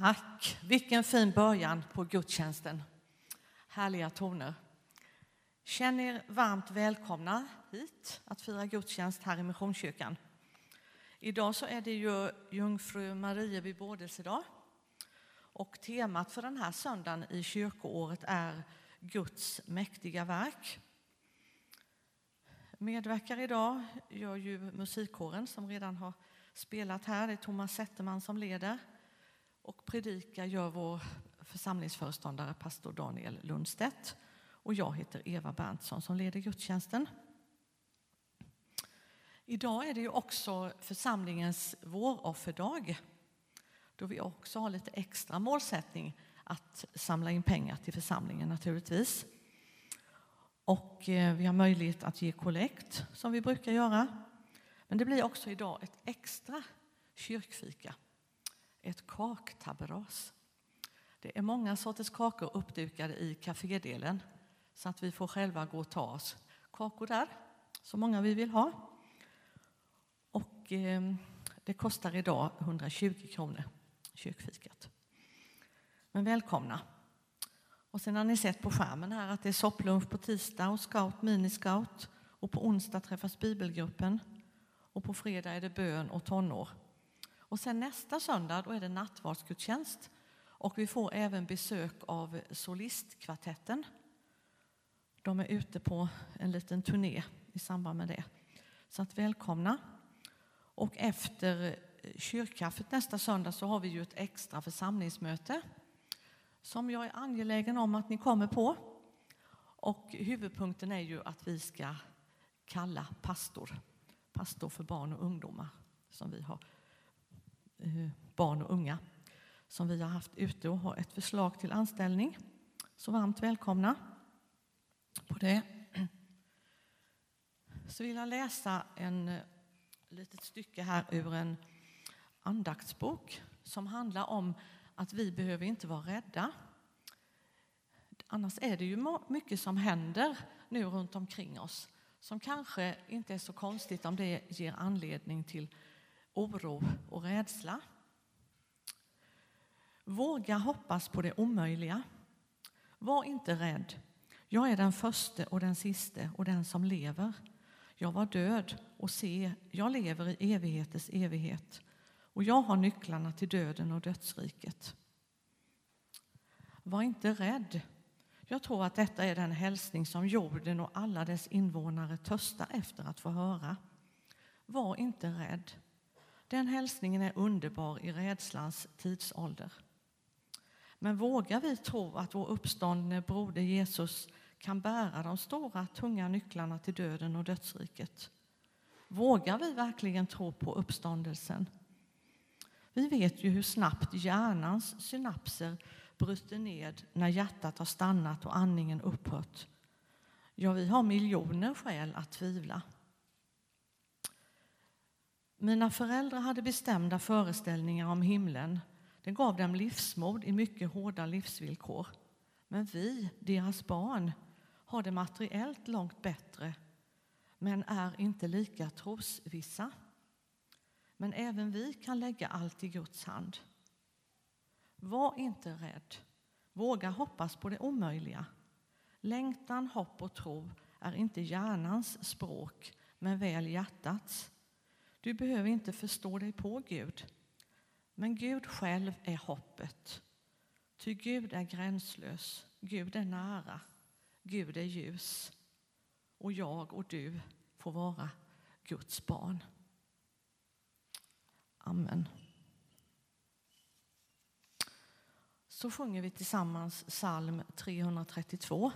Tack! Vilken fin början på gudstjänsten. Härliga toner. Känn er varmt välkomna hit att fira gudstjänst här i Missionskyrkan. Idag så är det ju Jungfru Marie vid bådelsedag. Och temat för den här söndagen i kyrkoåret är Guds mäktiga verk. Medverkar idag gör ju musikkåren som redan har spelat här. Det är Thomas Zetterman som leder. Och predika gör vår församlingsföreståndare pastor Daniel Lundstedt. Och jag heter Eva Berntsson som leder gudstjänsten. Idag är det ju också församlingens vårofferdag då vi också har lite extra målsättning att samla in pengar till församlingen naturligtvis. Och eh, vi har möjlighet att ge kollekt som vi brukar göra. Men det blir också idag ett extra kyrkfika ett kaktabberas. Det är många sorters kakor uppdukade i kafédelen så att vi får själva gå och ta oss kakor där, så många vi vill ha. Och eh, det kostar idag 120 kronor, kyrkfikat. Men välkomna! Och sen har ni sett på skärmen här att det är sopplunch på tisdag och scout, miniscout. Och på onsdag träffas bibelgruppen. Och på fredag är det bön och tonår. Och sen nästa söndag då är det nattvardsgudstjänst och vi får även besök av solistkvartetten. De är ute på en liten turné i samband med det. Så att välkomna. Och efter kyrkkaffet nästa söndag så har vi ju ett extra församlingsmöte som jag är angelägen om att ni kommer på. Och huvudpunkten är ju att vi ska kalla pastor, pastor för barn och ungdomar som vi har Eh, barn och unga som vi har haft ute och har ett förslag till anställning. Så varmt välkomna på det. Så vill jag läsa en eh, litet stycke här ur en andaktsbok som handlar om att vi behöver inte vara rädda. Annars är det ju mycket som händer nu runt omkring oss som kanske inte är så konstigt om det ger anledning till oro och rädsla. Våga hoppas på det omöjliga. Var inte rädd. Jag är den första och den siste och den som lever. Jag var död och se, jag lever i evighetens evighet och jag har nycklarna till döden och dödsriket. Var inte rädd. Jag tror att detta är den hälsning som jorden och alla dess invånare törstar efter att få höra. Var inte rädd. Den hälsningen är underbar i rädslans tidsålder. Men vågar vi tro att vår uppståndne broder Jesus kan bära de stora, tunga nycklarna till döden och dödsriket? Vågar vi verkligen tro på uppståndelsen? Vi vet ju hur snabbt hjärnans synapser bryter ned när hjärtat har stannat och andningen upphört. Ja, vi har miljoner skäl att tvivla. Mina föräldrar hade bestämda föreställningar om himlen. Det gav dem livsmod i mycket hårda livsvillkor. Men vi, deras barn, har det materiellt långt bättre men är inte lika trosvissa. Men även vi kan lägga allt i Guds hand. Var inte rädd. Våga hoppas på det omöjliga. Längtan, hopp och tro är inte hjärnans språk, men väl hjärtats. Du behöver inte förstå dig på Gud. Men Gud själv är hoppet. Ty Gud är gränslös, Gud är nära, Gud är ljus. Och jag och du får vara Guds barn. Amen. Så sjunger vi tillsammans psalm 332.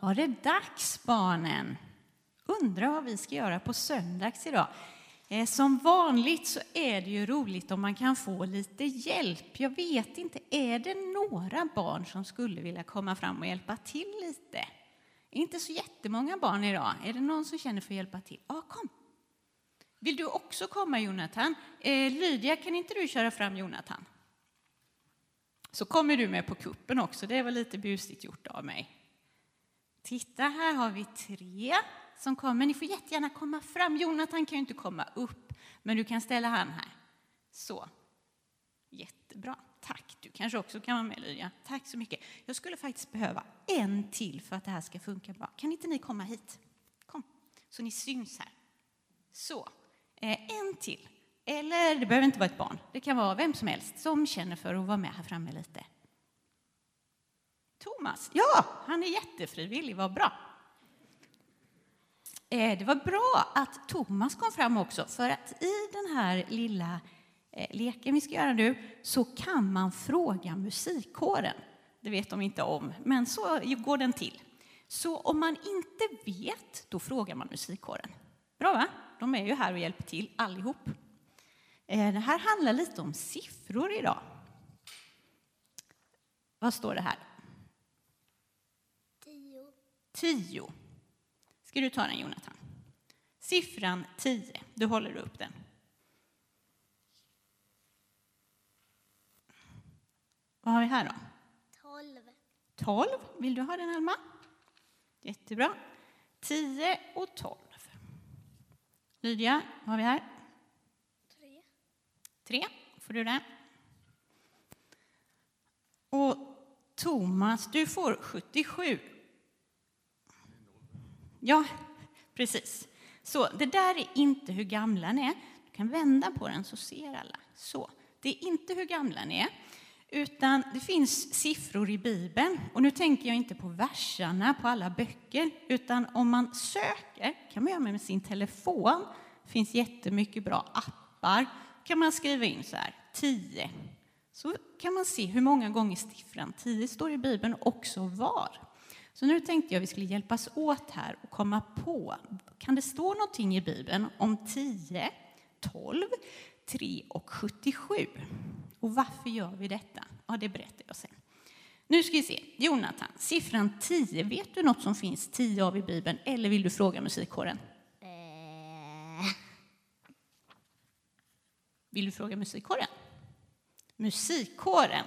Var det dags, barnen. Undrar vad vi ska göra på söndags idag. Eh, som vanligt så är det ju roligt om man kan få lite hjälp. Jag vet inte, är det några barn som skulle vilja komma fram och hjälpa till lite? Inte så jättemånga barn idag. Är det någon som känner för att hjälpa till? Ja, kom. Vill du också komma, Jonathan? Eh, Lydia, kan inte du köra fram Jonathan? Så kommer du med på kuppen också. Det var lite busigt gjort av mig. Titta, här har vi tre som kommer. Ni får jättegärna komma fram. Jonathan kan ju inte komma upp, men du kan ställa han här. Så. Jättebra. Tack. Du kanske också kan vara med, Lydia. Tack så mycket. Jag skulle faktiskt behöva en till för att det här ska funka bra. Kan inte ni komma hit? Kom, så ni syns här. Så. Eh, en till. Eller det behöver inte vara ett barn. Det kan vara vem som helst som känner för att vara med här framme lite. Thomas, ja, han är jättefrivillig. Vad bra. Eh, det var bra att Thomas kom fram också, för att i den här lilla eh, leken vi ska göra nu så kan man fråga musikkåren. Det vet de inte om, men så går den till. Så om man inte vet, då frågar man musikkåren. Bra, va? De är ju här och hjälper till allihop. Eh, det här handlar lite om siffror idag. Vad står det här? Tio. Tio. Ska du ta den, Jonathan? Siffran 10. Du håller upp den. Vad har vi här då? Tolv. 12. Vill du ha den, Alma? Jättebra. 10 och 12. Lydia, vad har vi här? Tre. 3. Får du den? Och Thomas, du får 77. Ja, precis. Så det där är inte hur gamla ni är. Du kan vända på den så ser alla. Så, det är inte hur gamla ni är, utan det finns siffror i Bibeln. Och nu tänker jag inte på versarna på alla böcker, utan om man söker, kan man göra med sin telefon. Det finns jättemycket bra appar. kan man skriva in så här, 10. Så kan man se hur många gånger siffran 10 står i Bibeln och också var. Så nu tänkte jag vi skulle hjälpas åt här och komma på, kan det stå någonting i Bibeln om 10, 12, 3 och 77? Och varför gör vi detta? Ja, det berättar jag sen. Nu ska vi se. Jonathan, siffran 10, vet du något som finns 10 av i Bibeln eller vill du fråga musikkåren? Eh, Vill du fråga musikkåren? Musikkåren.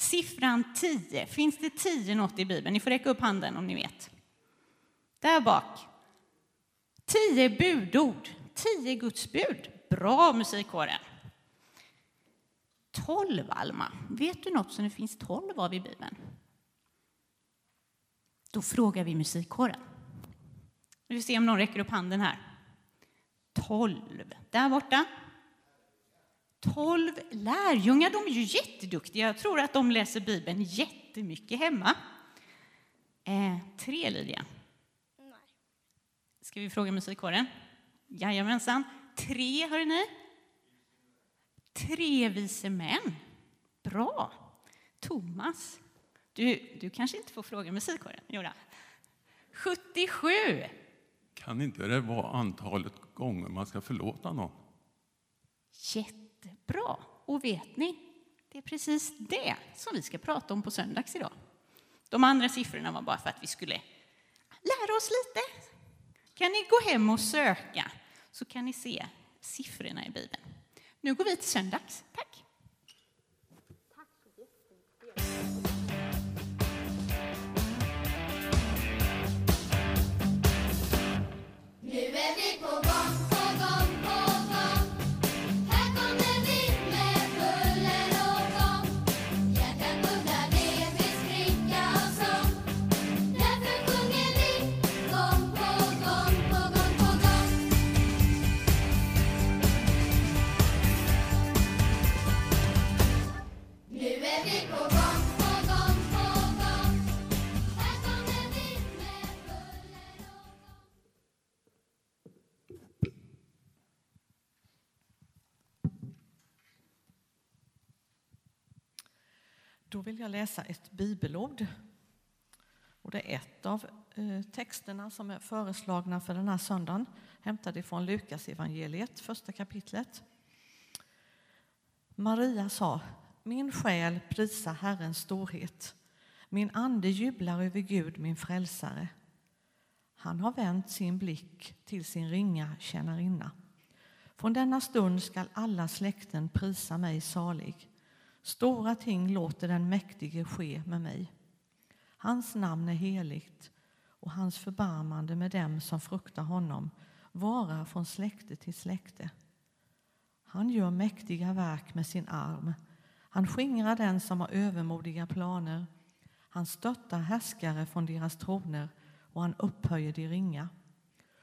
Siffran 10. Finns det 10 något i Bibeln? Ni får räcka upp handen om ni vet. Där bak. 10 budord. 10 Guds bud. Bra musikkåren. 12 Alma. Vet du något som det finns 12 av i Bibeln? Då frågar vi musikkåren. Vi får se om någon räcker upp handen här. 12. Där borta. 12 lärjungar, de är ju jätteduktiga. Jag tror att de läser Bibeln jättemycket hemma. Eh, tre, Lydia. nej. Ska vi fråga musikkåren? Jajamensan. Tre, hör ni? Tre vise män. Bra. Thomas, du, du kanske inte får fråga musikkåren? Jodå. 77. Kan inte det vara antalet gånger man ska förlåta någon? Jättebra. Och vet ni, det är precis det som vi ska prata om på söndags idag. De andra siffrorna var bara för att vi skulle lära oss lite. Kan ni gå hem och söka så kan ni se siffrorna i Bibeln. Nu går vi till söndags. Tack. Nu vill jag läsa ett bibelord. Och det är ett av eh, texterna som är föreslagna för den här söndagen, hämtad ifrån Lukas evangeliet, första kapitlet. Maria sa, min själ prisar Herrens storhet. Min ande jublar över Gud, min frälsare. Han har vänt sin blick till sin ringa tjänarinna. Från denna stund skall alla släkten prisa mig salig. Stora ting låter den mäktige ske med mig. Hans namn är heligt och hans förbarmande med dem som fruktar honom varar från släkte till släkte. Han gör mäktiga verk med sin arm. Han skingrar den som har övermodiga planer. Han stöttar härskare från deras troner och han upphöjer de ringa.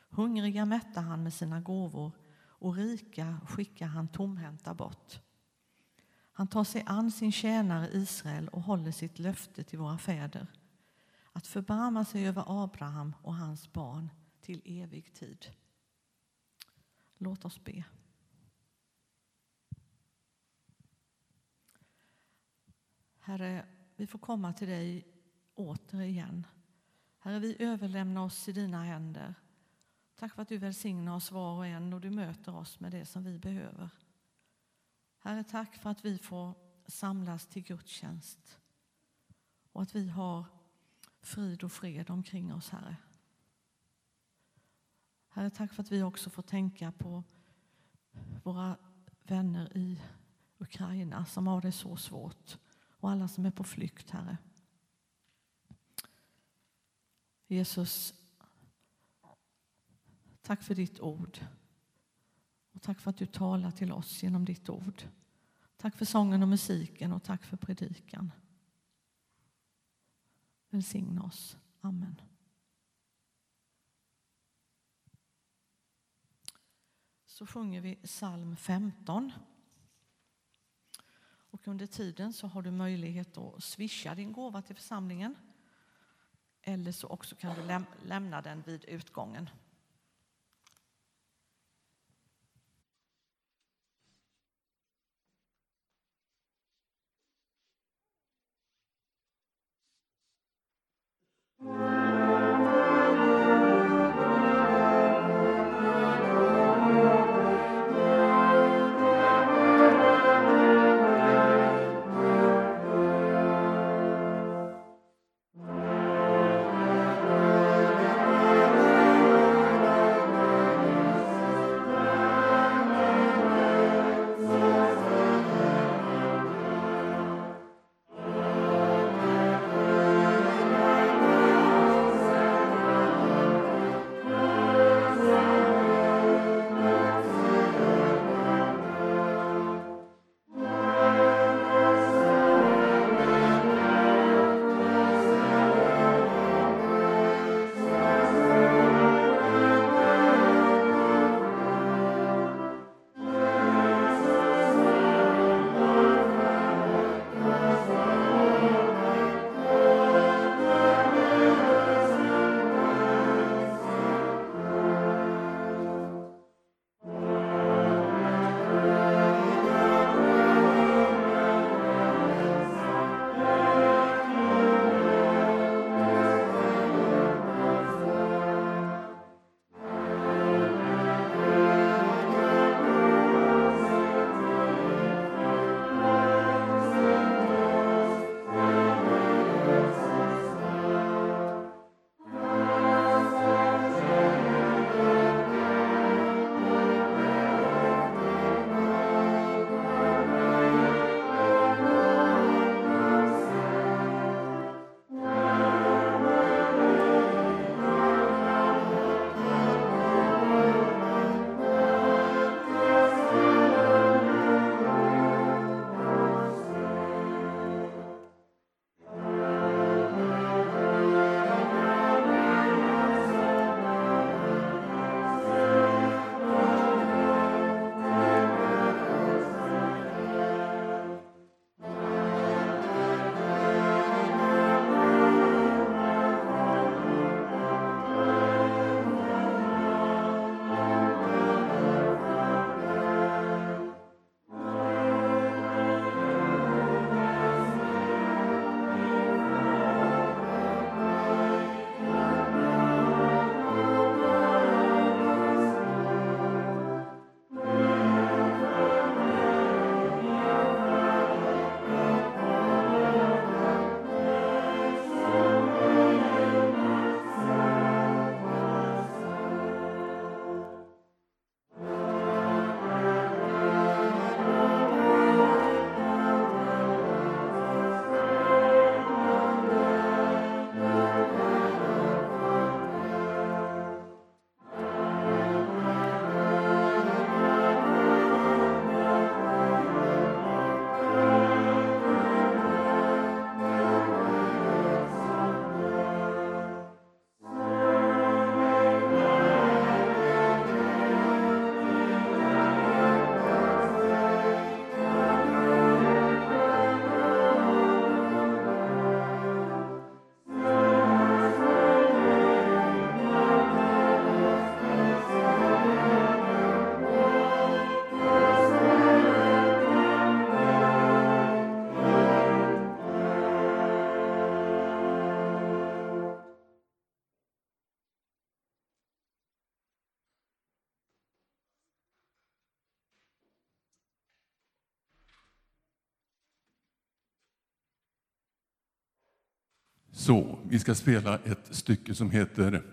Hungriga mättar han med sina gåvor och rika skickar han tomhänta bort. Han tar sig an sin tjänare Israel och håller sitt löfte till våra fäder att förbarma sig över Abraham och hans barn till evig tid. Låt oss be. Herre, vi får komma till dig återigen. Herre, vi överlämnar oss i dina händer. Tack för att du välsignar oss var och en och du möter oss med det som vi behöver. Herre, tack för att vi får samlas till gudstjänst och att vi har frid och fred omkring oss, Herre. Herre, tack för att vi också får tänka på våra vänner i Ukraina som har det så svårt och alla som är på flykt, Herre. Jesus, tack för ditt ord. Och tack för att du talar till oss genom ditt ord. Tack för sången och musiken och tack för predikan. Välsigna oss. Amen. Så sjunger vi psalm 15. Och under tiden så har du möjlighet att swisha din gåva till församlingen. Eller så också kan du läm lämna den vid utgången. Så, vi ska spela ett stycke som heter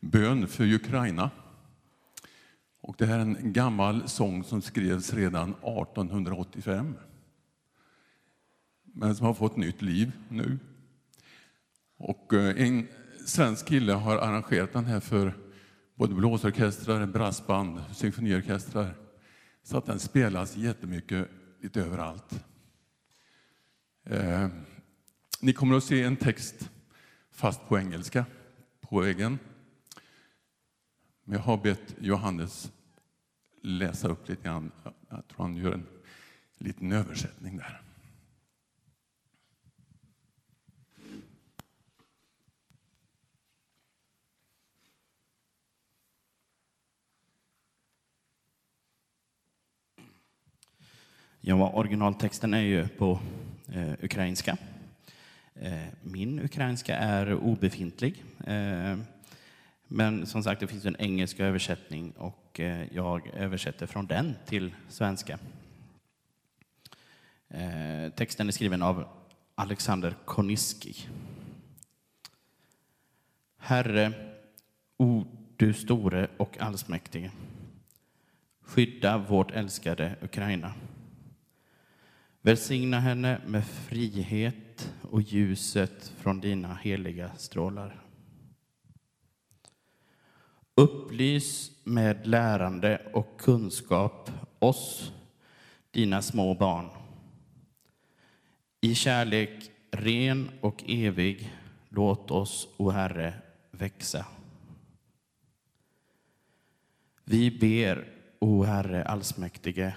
Bön för Ukraina. Och det här är en gammal sång som skrevs redan 1885. Men som har fått nytt liv nu. Och eh, en svensk kille har arrangerat den här för både blåsorkestrar, brassband, symfoniorkestrar. Så att den spelas jättemycket lite överallt. Eh, ni kommer att se en text fast på engelska på väggen. Men jag har bett Johannes läsa upp lite grann. Jag tror han gör en liten översättning där. Ja, originaltexten är ju på eh, ukrainska. Eh, min ukrainska är obefintlig. Eh, men som sagt, det finns en engelsk översättning och eh, jag översätter från den till svenska. Texten är skriven av Alexander Koniski. Herre, o du store och allsmäktige, skydda vårt älskade Ukraina. Välsigna henne med frihet och ljuset från dina heliga strålar. Upplys med lärande och kunskap oss, dina små barn. I kärlek ren och evig låt oss, o Herre, växa. Vi ber, o Herre allsmäktige,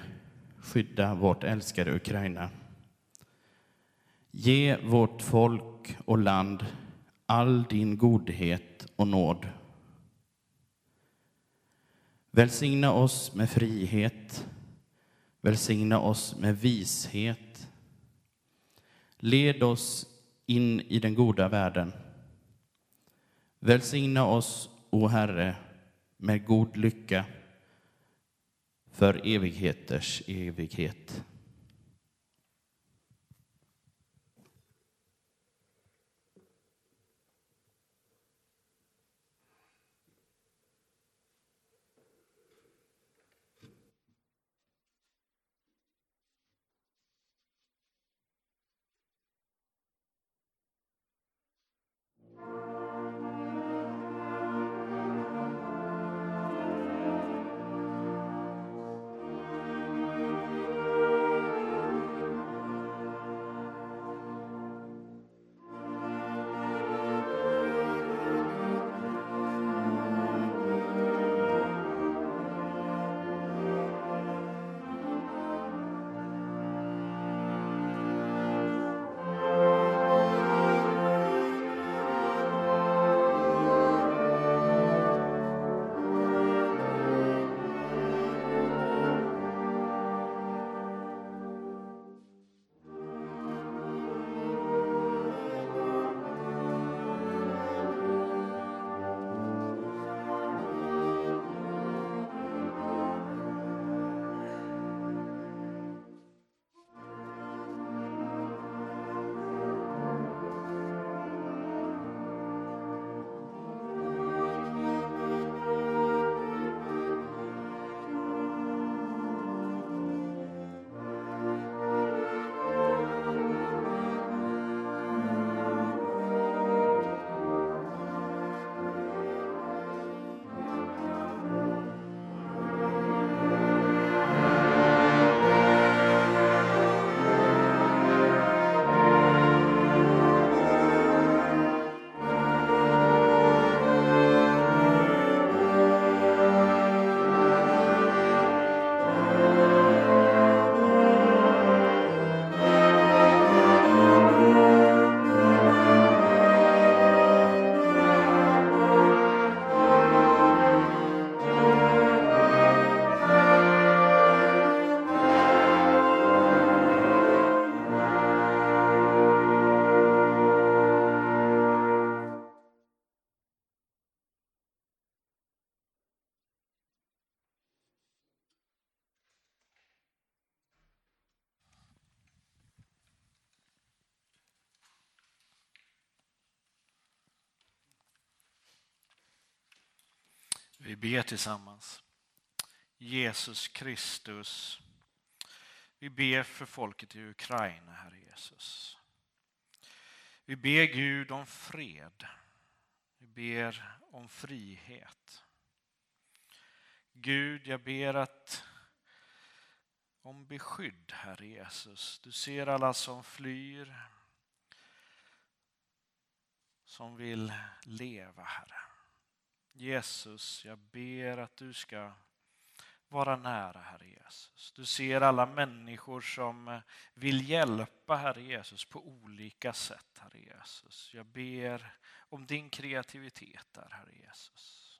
skydda vårt älskade Ukraina. Ge vårt folk och land all din godhet och nåd. Välsigna oss med frihet. Välsigna oss med vishet. Led oss in i den goda världen. Välsigna oss, o Herre, med god lycka för evigheters evighet. Vi ber tillsammans. Jesus Kristus, vi ber för folket i Ukraina, Herre Jesus. Vi ber Gud om fred. Vi ber om frihet. Gud, jag ber att om beskydd, Herre Jesus. Du ser alla som flyr, som vill leva, Herre. Jesus, jag ber att du ska vara nära, Herre Jesus. Du ser alla människor som eh, vill hjälpa, Herre Jesus, på olika sätt, Herre Jesus. Jag ber om din kreativitet där, Herre Jesus.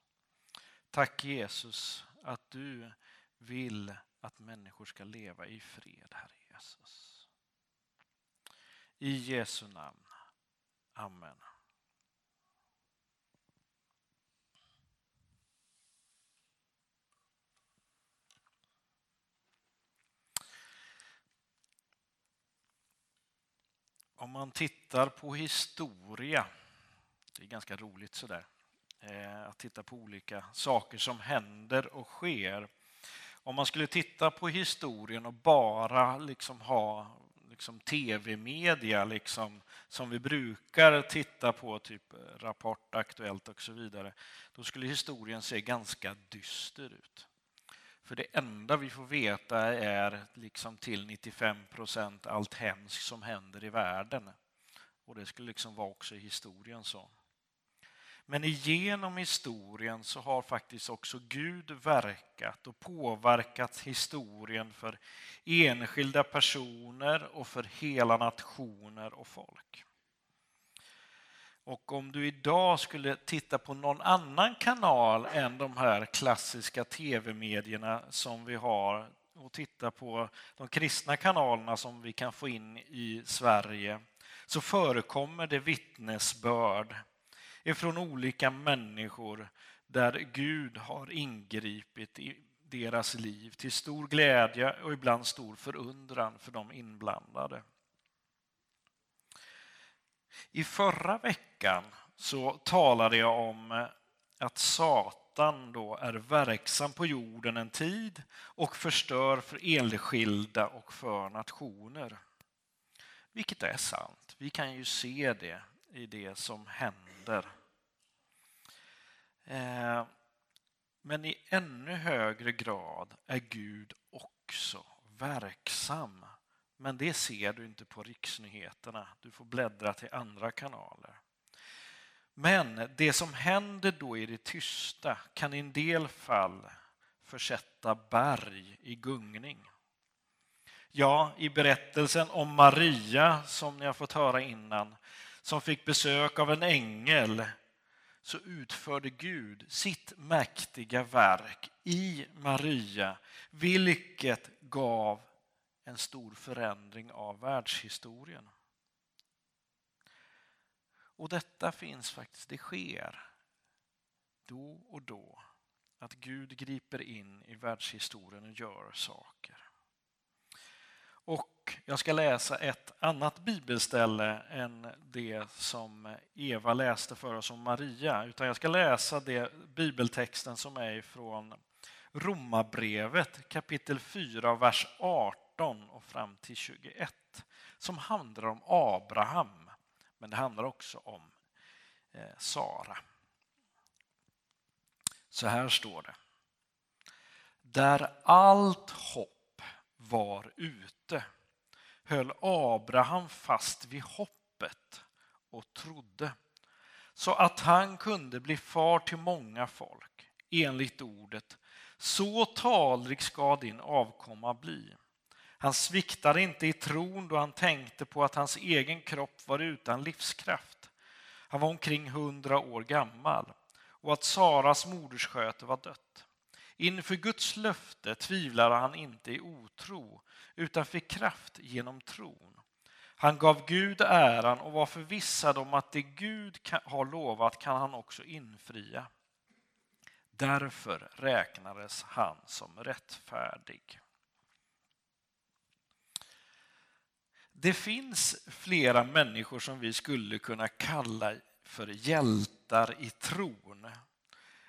Tack Jesus att du vill att människor ska leva i fred, Herre Jesus. I Jesu namn. Amen. Om man tittar på historia, det är ganska roligt sådär, eh, att titta på olika saker som händer och sker. Om man skulle titta på historien och bara liksom ha liksom tv-media liksom, som vi brukar titta på, typ Rapport, Aktuellt och så vidare, då skulle historien se ganska dyster ut. För det enda vi får veta är liksom till 95 procent allt hemskt som händer i världen. Och det skulle liksom vara också i historien så. Men genom historien så har faktiskt också Gud verkat och påverkat historien för enskilda personer och för hela nationer och folk. Och om du idag skulle titta på någon annan kanal än de här klassiska tv-medierna som vi har och titta på de kristna kanalerna som vi kan få in i Sverige så förekommer det vittnesbörd ifrån olika människor där Gud har ingripit i deras liv till stor glädje och ibland stor förundran för de inblandade. I förra veckan så talade jag om eh, att Satan då är verksam på jorden en tid och förstör för enskilda och för nationer. Vilket är sant. Vi kan ju se det i det som händer. Eh, men i ännu högre grad är Gud också verksam. Men det ser du inte på riksnyheterna. Du får bläddra till andra kanaler. Men det som händer då i det tysta kan i en del fall försätta berg i gungning. Ja, i berättelsen om Maria som ni har fått höra innan, som fick besök av en ängel så utförde Gud sitt mäktiga verk i Maria, vilket gav en stor förändring av världshistorien. Och detta finns faktiskt, det sker då och då, att Gud griper in i världshistorien och gör saker. Och jag ska läsa ett annat bibelställe än det som Eva läste för oss om Maria, utan jag ska läsa det bibeltexten som är från Romarbrevet kapitel 4, vers 18 och fram till 21, som handlar om Abraham, men det handlar också om eh, Sara. Så här står det. Där allt hopp var ute höll Abraham fast vid hoppet och trodde så att han kunde bli far till många folk enligt ordet så talrik ska din avkomma bli. Han sviktade inte i tron då han tänkte på att hans egen kropp var utan livskraft. Han var omkring hundra år gammal och att Saras modersköte var dött. Inför Guds löfte tvivlade han inte i otro utan fick kraft genom tron. Han gav Gud äran och var förvissad om att det Gud har lovat kan han också infria. Därför räknades han som rättfärdig. Det finns flera människor som vi skulle kunna kalla för hjältar i tron.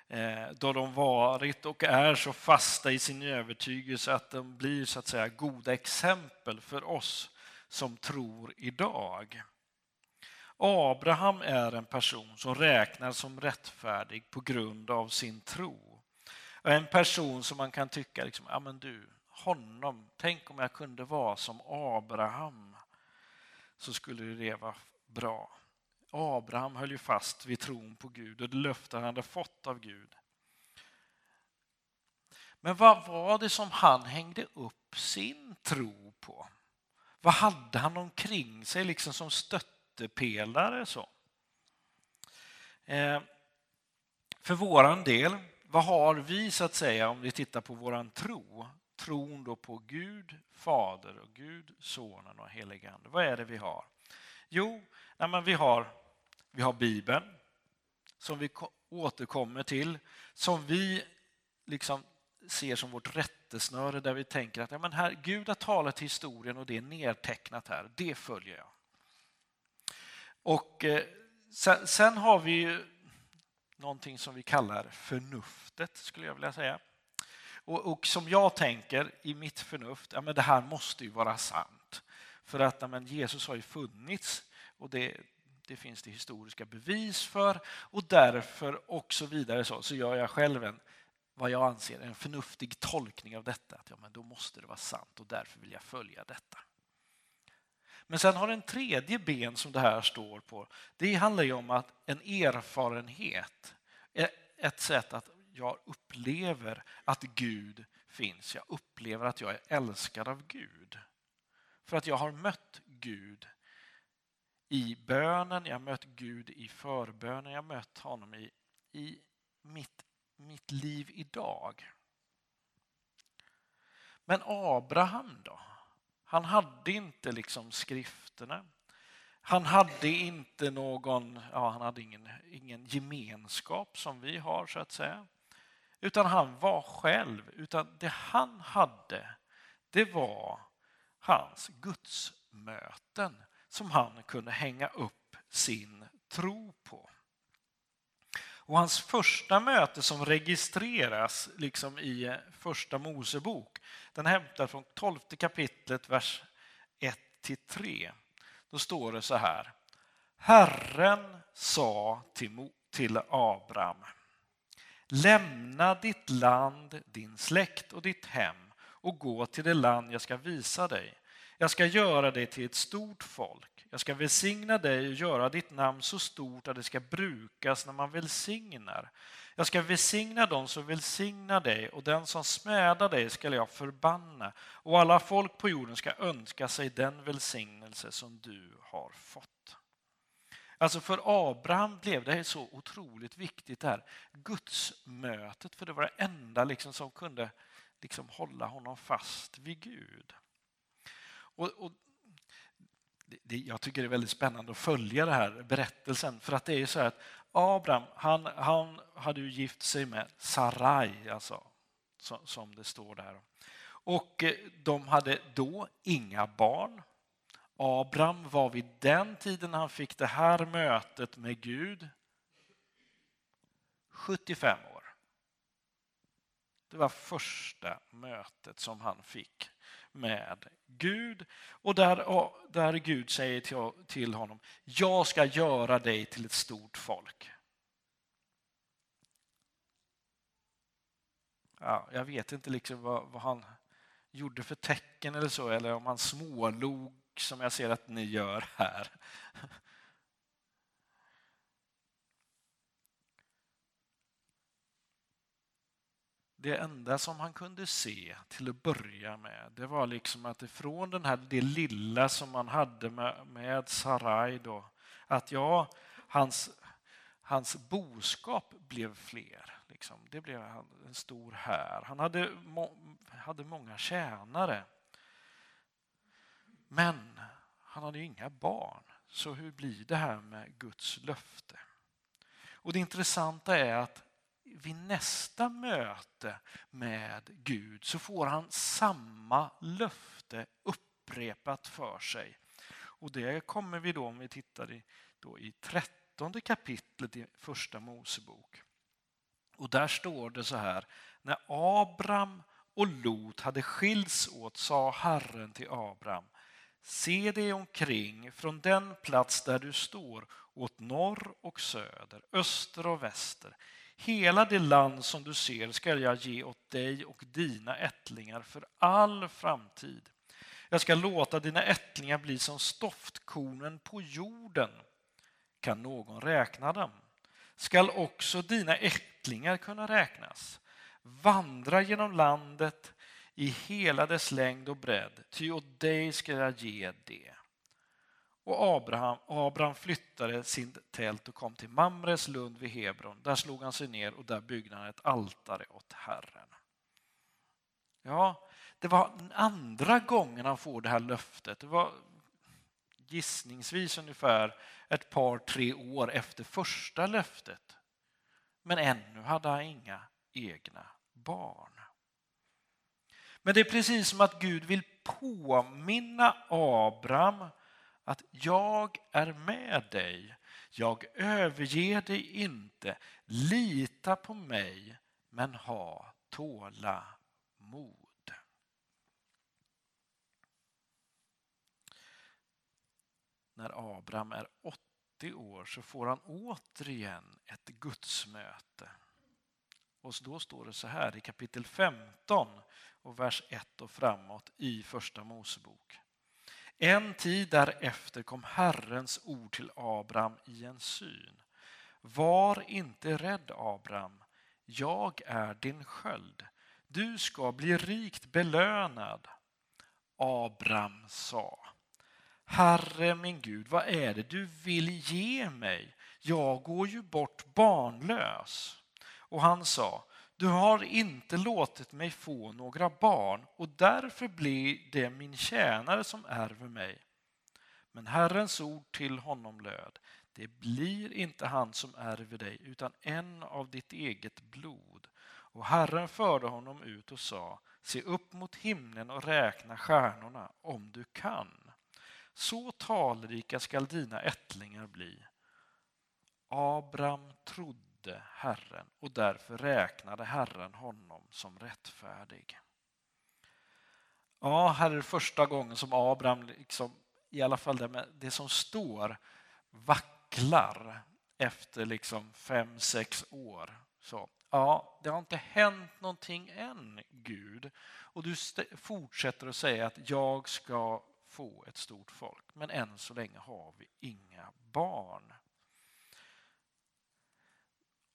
Eh, då de varit och är så fasta i sin övertygelse att de blir så att säga goda exempel för oss som tror idag. Abraham är en person som räknas som rättfärdig på grund av sin tro. En person som man kan tycka, liksom, ja men du, honom, tänk om jag kunde vara som Abraham så skulle det vara bra. Abraham höll ju fast vid tron på Gud och det löfte han hade fått av Gud. Men vad var det som han hängde upp sin tro på? Vad hade han omkring sig liksom som stöttepelare? Så? Eh, för våran del, vad har vi så att säga om vi tittar på våran tro? Tron då på Gud, Fader och Gud, Sonen och Helige Ande. Vad är det vi har? Jo, nej men vi, har, vi har Bibeln som vi återkommer till, som vi liksom ser som vårt rättesnöre där vi tänker att ja, men här, Gud har talat till historien och det är nedtecknat här, det följer jag. Och eh, sen, sen, har vi ju någonting som vi kallar förnuftet, skulle jag vilja säga. Och, och som jag tänker i mitt förnuft, ja, men det här måste ju vara sant. För att ja, men Jesus har ju funnits och det, det finns det historiska bevis för och därför och så vidare så, så gör jag själv en vad jag anser en förnuftig tolkning av detta. Att ja, men då måste det vara sant och därför vill jag följa detta. Men sen har en tredje ben som det här står på. Det handlar ju om att en erfarenhet, ett sätt att jag upplever att Gud finns. Jag upplever att jag är älskad av Gud. För att jag har mött Gud i bönen, jag har mött Gud i förbönen, jag har mött honom i, i mitt mitt liv idag. Men Abraham då? Han hade inte liksom skrifterna. Han hade inte någon, ja, han hade ingen, ingen gemenskap som vi har så att säga. Utan han var själv. Utan det han hade, det var hans gudsmöten som han kunde hänga upp sin tro på. Och hans första möte som registreras liksom i första Mosebok, den hämtar från 12 kapitlet, vers 1-3. Då står det så här. Herren sa till, till Abraham, lämna ditt land, din släkt och ditt hem och gå till det land jag ska visa dig. Jag ska göra dig till ett stort folk. Jag ska välsigna dig och göra ditt namn så stort att det ska brukas när man välsignar. Jag ska välsigna dem som välsignar dig och den som smädar dig ska jag förbanna och alla folk på jorden ska önska sig den välsignelse som du har fått. Alltså för Abraham blev det så otroligt viktigt det här gudsmötet, för det var det enda liksom som kunde liksom hålla honom fast vid Gud. Och, och det, jag tycker det är väldigt spännande att följa den här berättelsen. För att det är så här att Abraham, han, han hade ju gift sig med Sarai, alltså, som det står där. Och eh, de hade då inga barn. Abraham var vid den tiden han fick det här mötet med Gud 75 år. Det var första mötet som han fick med Gud och där, där Gud säger till, till honom, jag ska göra dig till ett stort folk. Ja, jag vet inte liksom vad, vad han gjorde för tecken eller så, eller om han smålog som jag ser att ni gör här. det enda som han kunde se till att börja med, det var liksom att ifrån den här, det lilla som man hade med, med Sarai då, att ja, hans, hans boskap blev fler. Liksom. Det blev en stor här. Han hade, må, hade många tjänare. Men han hade ju inga barn. Så hur blir det här med Guds löfte? Och Det intressanta är att vid nästa möte med Gud så får han samma löfte upprepat för sig. Och det kommer vi då, om vi tittar i, då i trettonde kapitlet i Första Mosebok. Och där står det så här, när Abram och Lot hade skilts åt sa Herren till Abram, se dig omkring från den plats där du står åt norr och söder, öster och väster. Hela det land som du ser skall jag ge åt dig och dina ättlingar för all framtid. Jag ska låta dina ättlingar bli som stoftkornen på jorden. Kan någon räkna dem? Skall också dina ättlingar kunna räknas? Vandra genom landet i hela dess längd och bredd, ty åt dig ska jag ge det. Och Abraham, Abraham flyttade sin tält och kom till Mamres lund vid Hebron. Där slog han sig ner och där byggde han ett altare åt Herren. Ja, det var andra gången han får det här löftet. Det var gissningsvis ungefär ett par, tre år efter första löftet. Men ännu hade han inga egna barn. Men det är precis som att Gud vill påminna Abraham att jag är med dig. Jag överger dig inte. Lita på mig, men ha tålamod. När Abraham är 80 år så får han återigen ett gudsmöte. Och då står det så här i kapitel 15 och vers 1 och framåt i Första Mosebok. En tid därefter kom Herrens ord till Abraham i en syn. Var inte rädd, Abraham. Jag är din sköld. Du ska bli rikt belönad. Abraham sa. Herre min Gud, vad är det du vill ge mig? Jag går ju bort barnlös. Och han sa, du har inte låtit mig få några barn och därför blir det min tjänare som ärver mig. Men Herrens ord till honom löd, det blir inte han som ärver dig utan en av ditt eget blod. Och Herren förde honom ut och sa, se upp mot himlen och räkna stjärnorna om du kan. Så talrika skall dina ättlingar bli. Abram trodde trodde Herren och därför räknade Herren honom som rättfärdig. Ja, här är det första gången som Abraham, liksom, i alla fall det, det som står, vacklar efter liksom fem, sex år. Så, ja, det har inte hänt någonting än, Gud. Och du fortsätter att säga att jag ska få ett stort folk, men än så länge har vi inga barn.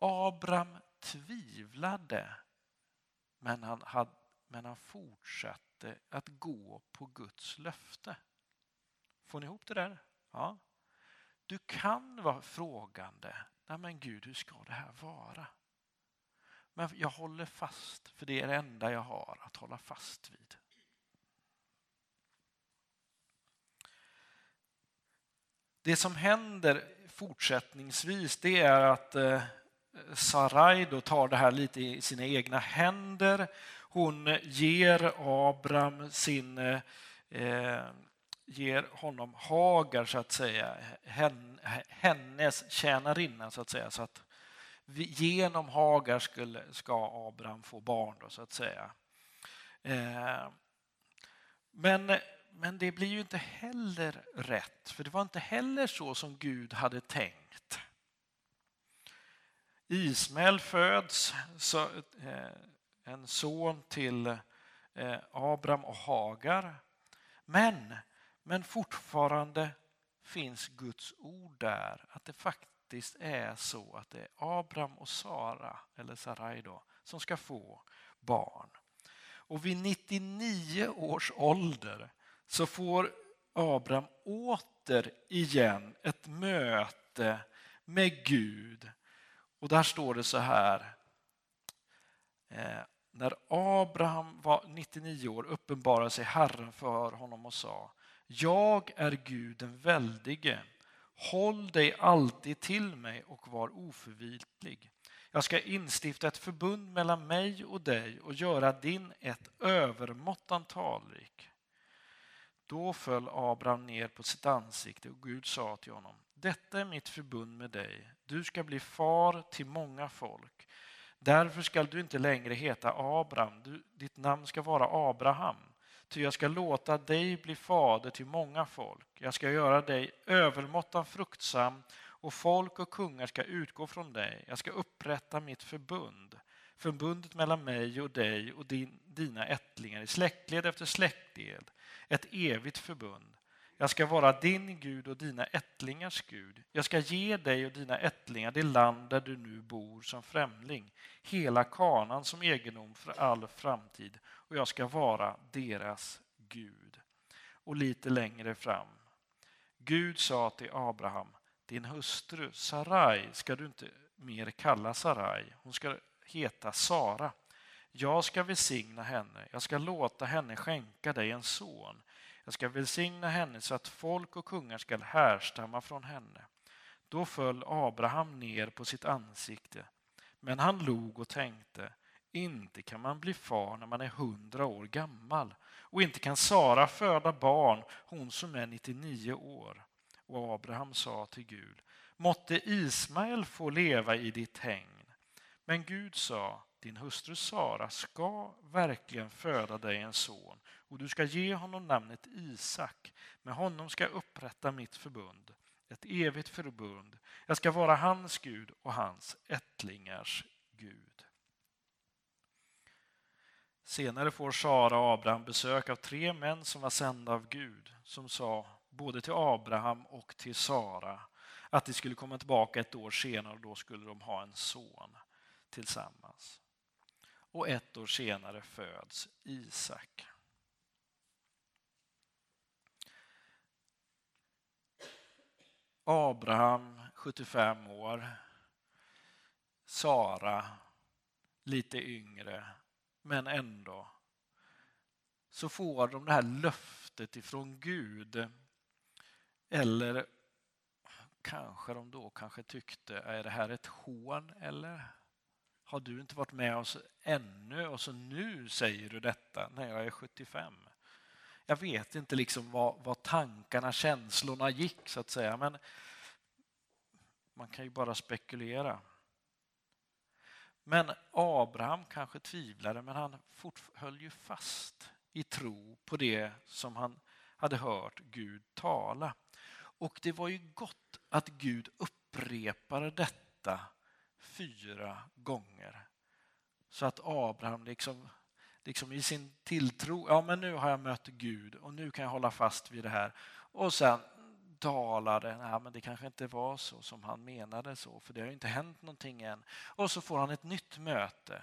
Abraham tvivlade, men han, hade, men han fortsatte att gå på Guds löfte. Får ni ihop det där? Ja. Du kan vara frågande. Nej men Gud, hur ska det här vara? Men jag håller fast, för det är det enda jag har att hålla fast vid. Det som händer fortsättningsvis det är att eh, Sarai då tar det här lite i sina egna händer. Hon ger Abram sin, eh, ger honom Hagar så att säga, hennes tjänarinna så att säga. Så att genom Hagar skulle, ska Abraham få barn då, så att säga. Eh, men, men det blir ju inte heller rätt, för det var inte heller så som Gud hade tänkt. Ismael föds, så, eh, en son till eh, Abraham och Hagar. Men, men fortfarande finns Guds ord där, att det faktiskt är så att det är Abraham och Sara, eller Sarai då, som ska få barn. Och vid 99 års ålder så får Abraham återigen ett möte med Gud och där står det så här. Eh, när Abraham var 99 år uppenbarade sig Herren för honom och sa Jag är Gud den väldige. Håll dig alltid till mig och var oförvitlig. Jag ska instifta ett förbund mellan mig och dig och göra din ett övermåttan talrik. Då föll Abraham ner på sitt ansikte och Gud sa till honom detta är mitt förbund med dig. Du ska bli far till många folk. Därför skall du inte längre heta Abraham, du, ditt namn ska vara Abraham. Ty jag ska låta dig bli fader till många folk. Jag ska göra dig övermåttan fruktsam och folk och kungar ska utgå från dig. Jag ska upprätta mitt förbund, förbundet mellan mig och dig och din, dina ättlingar i släktled efter släktled, ett evigt förbund. Jag ska vara din Gud och dina ättlingars Gud. Jag ska ge dig och dina ättlingar det land där du nu bor som främling, hela kanan som egendom för all framtid, och jag ska vara deras Gud. Och lite längre fram. Gud sa till Abraham, din hustru Sarai ska du inte mer kalla Sarai, hon ska heta Sara. Jag ska välsigna henne, jag ska låta henne skänka dig en son. Jag ska välsigna henne så att folk och kungar skall härstamma från henne. Då föll Abraham ner på sitt ansikte, men han log och tänkte, inte kan man bli far när man är hundra år gammal och inte kan Sara föda barn, hon som är 99 år. Och Abraham sa till Gud, måtte Ismael få leva i ditt hägn. Men Gud sa, din hustru Sara ska verkligen föda dig en son och du ska ge honom namnet Isak. Med honom ska jag upprätta mitt förbund, ett evigt förbund. Jag ska vara hans Gud och hans ättlingars Gud. Senare får Sara och Abraham besök av tre män som var sända av Gud som sa både till Abraham och till Sara att de skulle komma tillbaka ett år senare och då skulle de ha en son tillsammans. Och ett år senare föds Isak. Abraham 75 år. Sara lite yngre, men ändå. Så får de det här löftet ifrån Gud. Eller kanske de då kanske tyckte, är det här ett hån eller? Har du inte varit med oss ännu och så nu säger du detta när jag är 75? Jag vet inte liksom vad, vad tankarna, känslorna gick så att säga, men man kan ju bara spekulera. Men Abraham kanske tvivlade, men han höll ju fast i tro på det som han hade hört Gud tala. Och det var ju gott att Gud upprepade detta fyra gånger. Så att Abraham liksom, liksom i sin tilltro, ja men nu har jag mött Gud och nu kan jag hålla fast vid det här. Och sen talade, nej men det kanske inte var så som han menade så, för det har inte hänt någonting än. Och så får han ett nytt möte.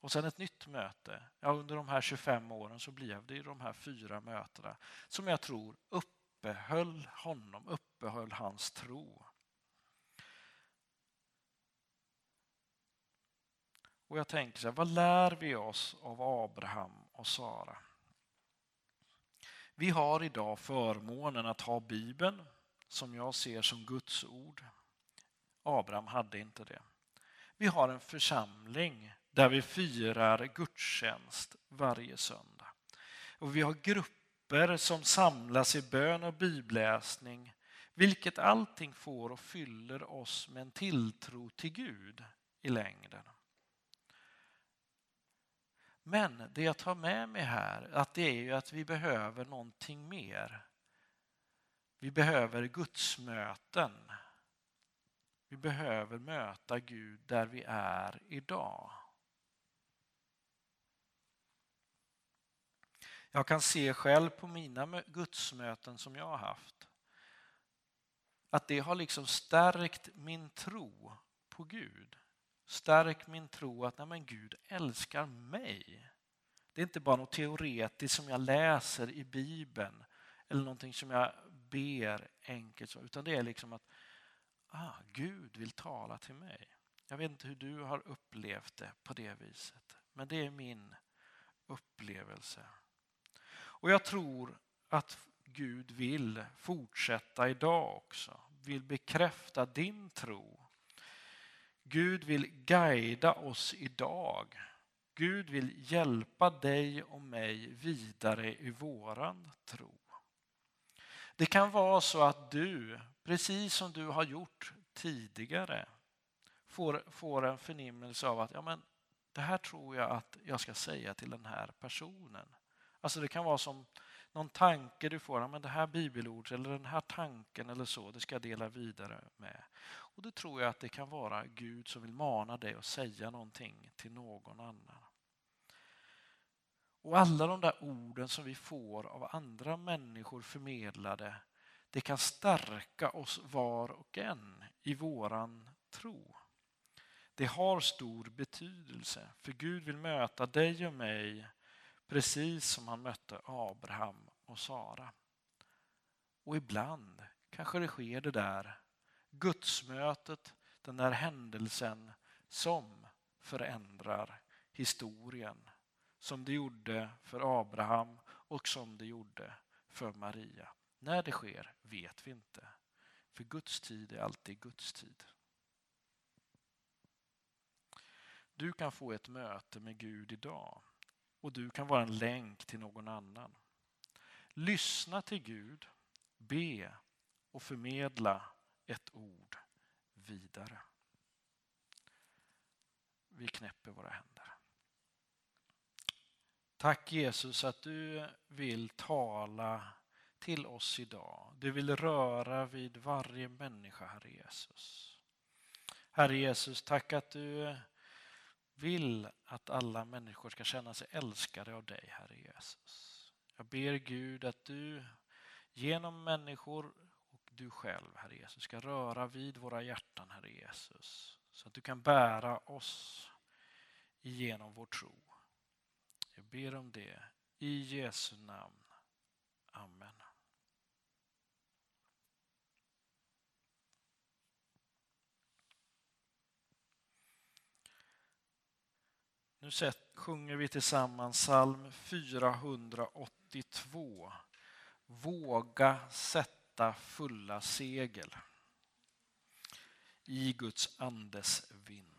Och sen ett nytt möte. Ja, under de här 25 åren så blev det ju de här fyra mötena som jag tror uppehöll honom, uppehöll hans tro. Och jag tänker så här, vad lär vi oss av Abraham och Sara? Vi har idag förmånen att ha Bibeln som jag ser som Guds ord. Abraham hade inte det. Vi har en församling där vi firar gudstjänst varje söndag. Och vi har grupper som samlas i bön och bibelläsning vilket allting får och fyller oss med en tilltro till Gud i längden. Men det jag tar med mig här, att det är ju att vi behöver någonting mer. Vi behöver gudsmöten. Vi behöver möta Gud där vi är idag. Jag kan se själv på mina gudsmöten som jag har haft att det har liksom stärkt min tro på Gud. Stärk min tro att nej men Gud älskar mig. Det är inte bara något teoretiskt som jag läser i Bibeln eller någonting som jag ber enkelt, utan det är liksom att ah, Gud vill tala till mig. Jag vet inte hur du har upplevt det på det viset, men det är min upplevelse. Och jag tror att Gud vill fortsätta idag också, vill bekräfta din tro Gud vill guida oss idag. Gud vill hjälpa dig och mig vidare i våran tro. Det kan vara så att du, precis som du har gjort tidigare, får, får en förnimmelse av att ja, men det här tror jag att jag ska säga till den här personen. Alltså det kan vara som någon tanke du får, men det här bibelordet eller den här tanken eller så, det ska jag dela vidare med. Och då tror jag att det kan vara Gud som vill mana dig att säga någonting till någon annan. Och alla de där orden som vi får av andra människor förmedlade, det kan stärka oss var och en i våran tro. Det har stor betydelse, för Gud vill möta dig och mig precis som han mötte Abraham och Sara. Och ibland kanske det sker det där gudsmötet, den där händelsen som förändrar historien. Som det gjorde för Abraham och som det gjorde för Maria. När det sker vet vi inte. För Guds tid är alltid Guds tid. Du kan få ett möte med Gud idag och du kan vara en länk till någon annan. Lyssna till Gud, be och förmedla ett ord vidare. Vi knäpper våra händer. Tack Jesus att du vill tala till oss idag. Du vill röra vid varje människa, Herre Jesus. Herre Jesus, tack att du vill att alla människor ska känna sig älskade av dig, Herre Jesus. Jag ber Gud att du genom människor och du själv, Herre Jesus, ska röra vid våra hjärtan, Herre Jesus. Så att du kan bära oss igenom vår tro. Jag ber om det i Jesu namn. Amen. Nu sjunger vi tillsammans psalm 482. Våga sätta fulla segel i Guds andes vind.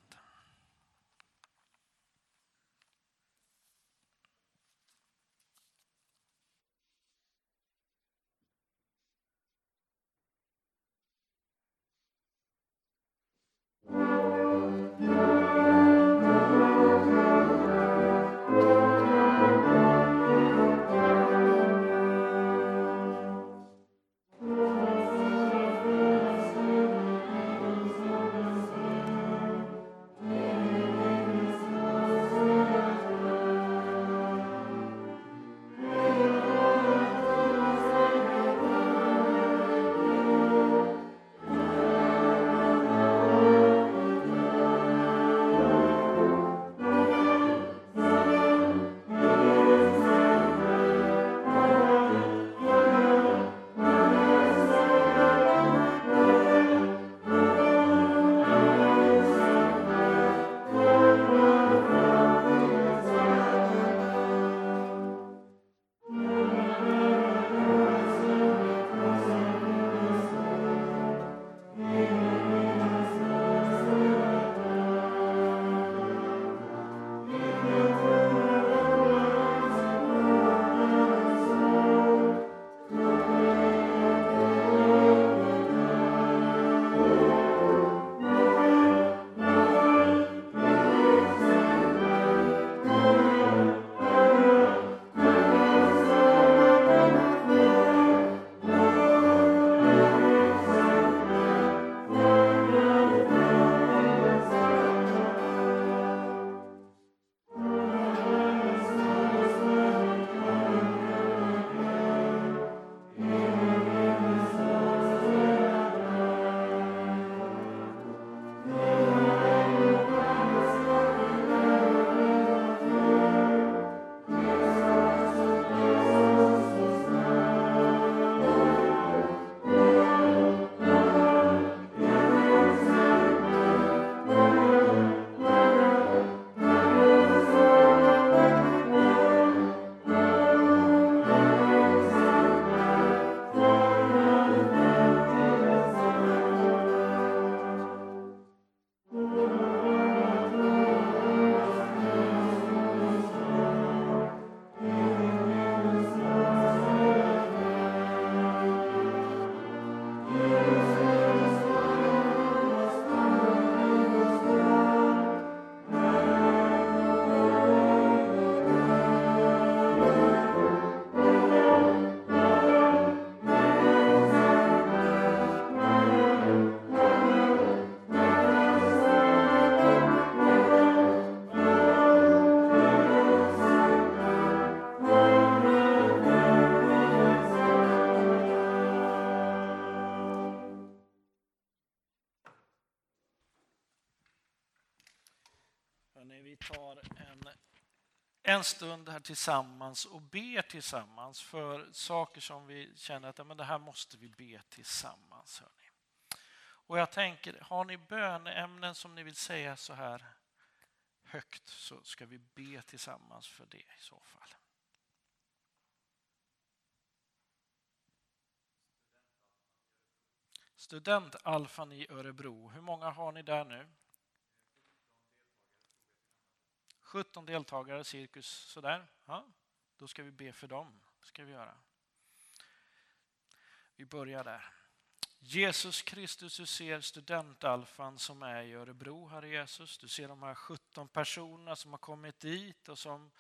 En stund här tillsammans och ber tillsammans för saker som vi känner att ja, men det här måste vi be tillsammans. Hörni. Och jag tänker, har ni böneämnen som ni vill säga så här högt så ska vi be tillsammans för det i så fall. Studentalfan i Örebro, hur många har ni där nu? 17 deltagare, cirkus sådär. Ja, då ska vi be för dem. ska vi göra. Vi börjar där. Jesus Kristus, du ser studentalfan som är i Örebro, Herre Jesus. Du ser de här 17 personerna som har kommit dit och som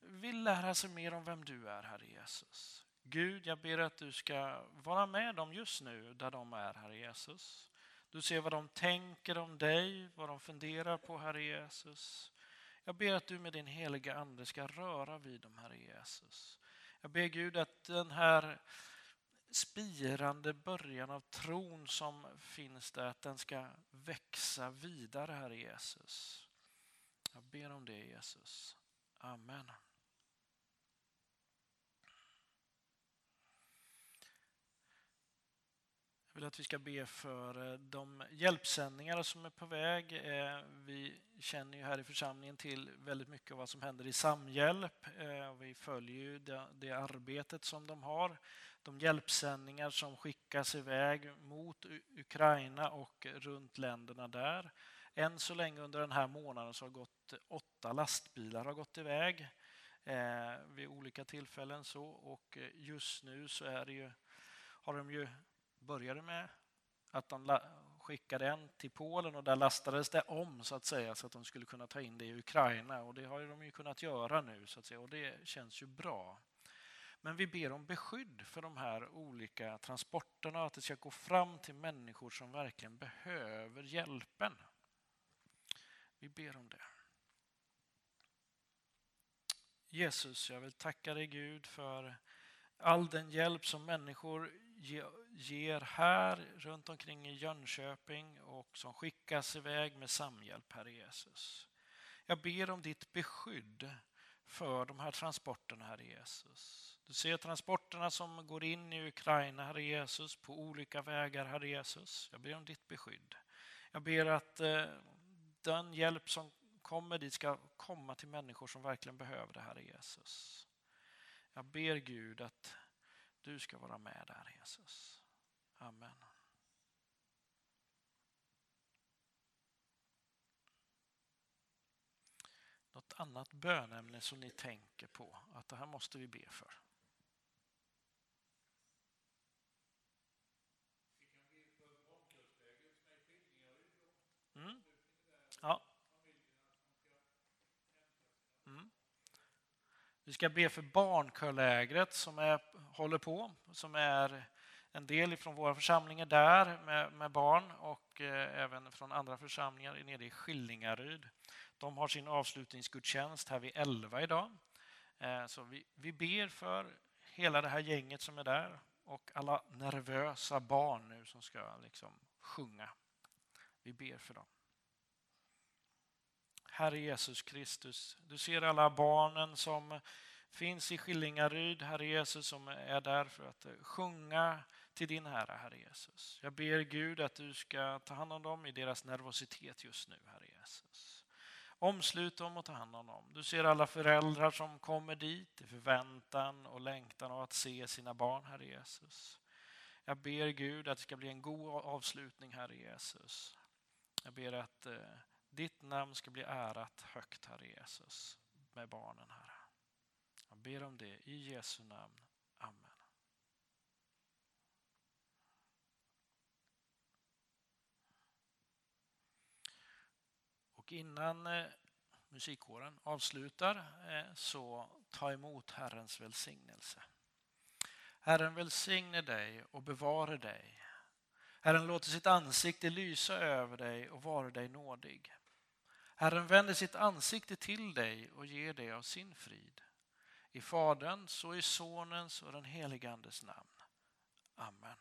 vill lära sig mer om vem du är, Herre Jesus. Gud, jag ber att du ska vara med dem just nu där de är, Herre Jesus. Du ser vad de tänker om dig, vad de funderar på, Herre Jesus. Jag ber att du med din heliga Ande ska röra vid dem, Herre Jesus. Jag ber Gud att den här spirande början av tron som finns där, att den ska växa vidare, Herre Jesus. Jag ber om det, Jesus. Amen. Jag vill att vi ska be för eh, de hjälpsändningar som är på väg. Eh, vi känner ju här i församlingen till väldigt mycket av vad som händer i Samhjälp. Eh, vi följer ju det, det arbetet som de har. De hjälpsändningar som skickas iväg mot Ukraina och runt länderna där. Än så länge under den här månaden så har gått åtta lastbilar har gått iväg eh, vid olika tillfällen. så och eh, Just nu så är det ju, har de ju började med att de skickade en till Polen och där lastades det om så att säga så att de skulle kunna ta in det i Ukraina och det har de ju kunnat göra nu så att säga och det känns ju bra. Men vi ber om beskydd för de här olika transporterna att det ska gå fram till människor som verkligen behöver hjälpen. Vi ber om det. Jesus, jag vill tacka dig Gud för all den hjälp som människor ger här runt omkring i Jönköping och som skickas iväg med Samhjälp, Herre Jesus. Jag ber om ditt beskydd för de här transporterna, Herre Jesus. Du ser transporterna som går in i Ukraina, Herre Jesus, på olika vägar, Herre Jesus. Jag ber om ditt beskydd. Jag ber att eh, den hjälp som kommer dit ska komma till människor som verkligen behöver det, Herre Jesus. Jag ber Gud att du ska vara med där Jesus. Amen. Något annat bönämne som ni tänker på att det här måste vi be för? Mm. Ja. Vi ska be för barnkörlägret som är, håller på, som är en del från våra församlingar där med, med barn och eh, även från andra församlingar nere i Skillingaryd. De har sin avslutningsgudstjänst här vid 11 idag. Eh, så vi, vi ber för hela det här gänget som är där och alla nervösa barn nu som ska liksom sjunga. Vi ber för dem. Herre Jesus Kristus, du ser alla barnen som finns i Skillingaryd, Herre Jesus, som är där för att eh, sjunga till din Herre, Herre Jesus. Jag ber Gud att du ska ta hand om dem i deras nervositet just nu, Herre Jesus. Omslut dem och ta hand om dem. Du ser alla föräldrar som kommer dit i förväntan och längtan av att se sina barn, Herre Jesus. Jag ber Gud att det ska bli en god avslutning, Herre Jesus. Jag ber att eh, ditt namn ska bli ärat högt, Herre Jesus, med barnen, Herre. Jag ber om det i Jesu namn. Amen. Och innan eh, musikkåren avslutar eh, så ta emot Herrens välsignelse. Herren välsigne dig och bevare dig. Herren låter sitt ansikte lysa över dig och vara dig nådig. Herren vänder sitt ansikte till dig och ger dig av sin frid. I Faderns och i Sonens och den helige Andes namn. Amen.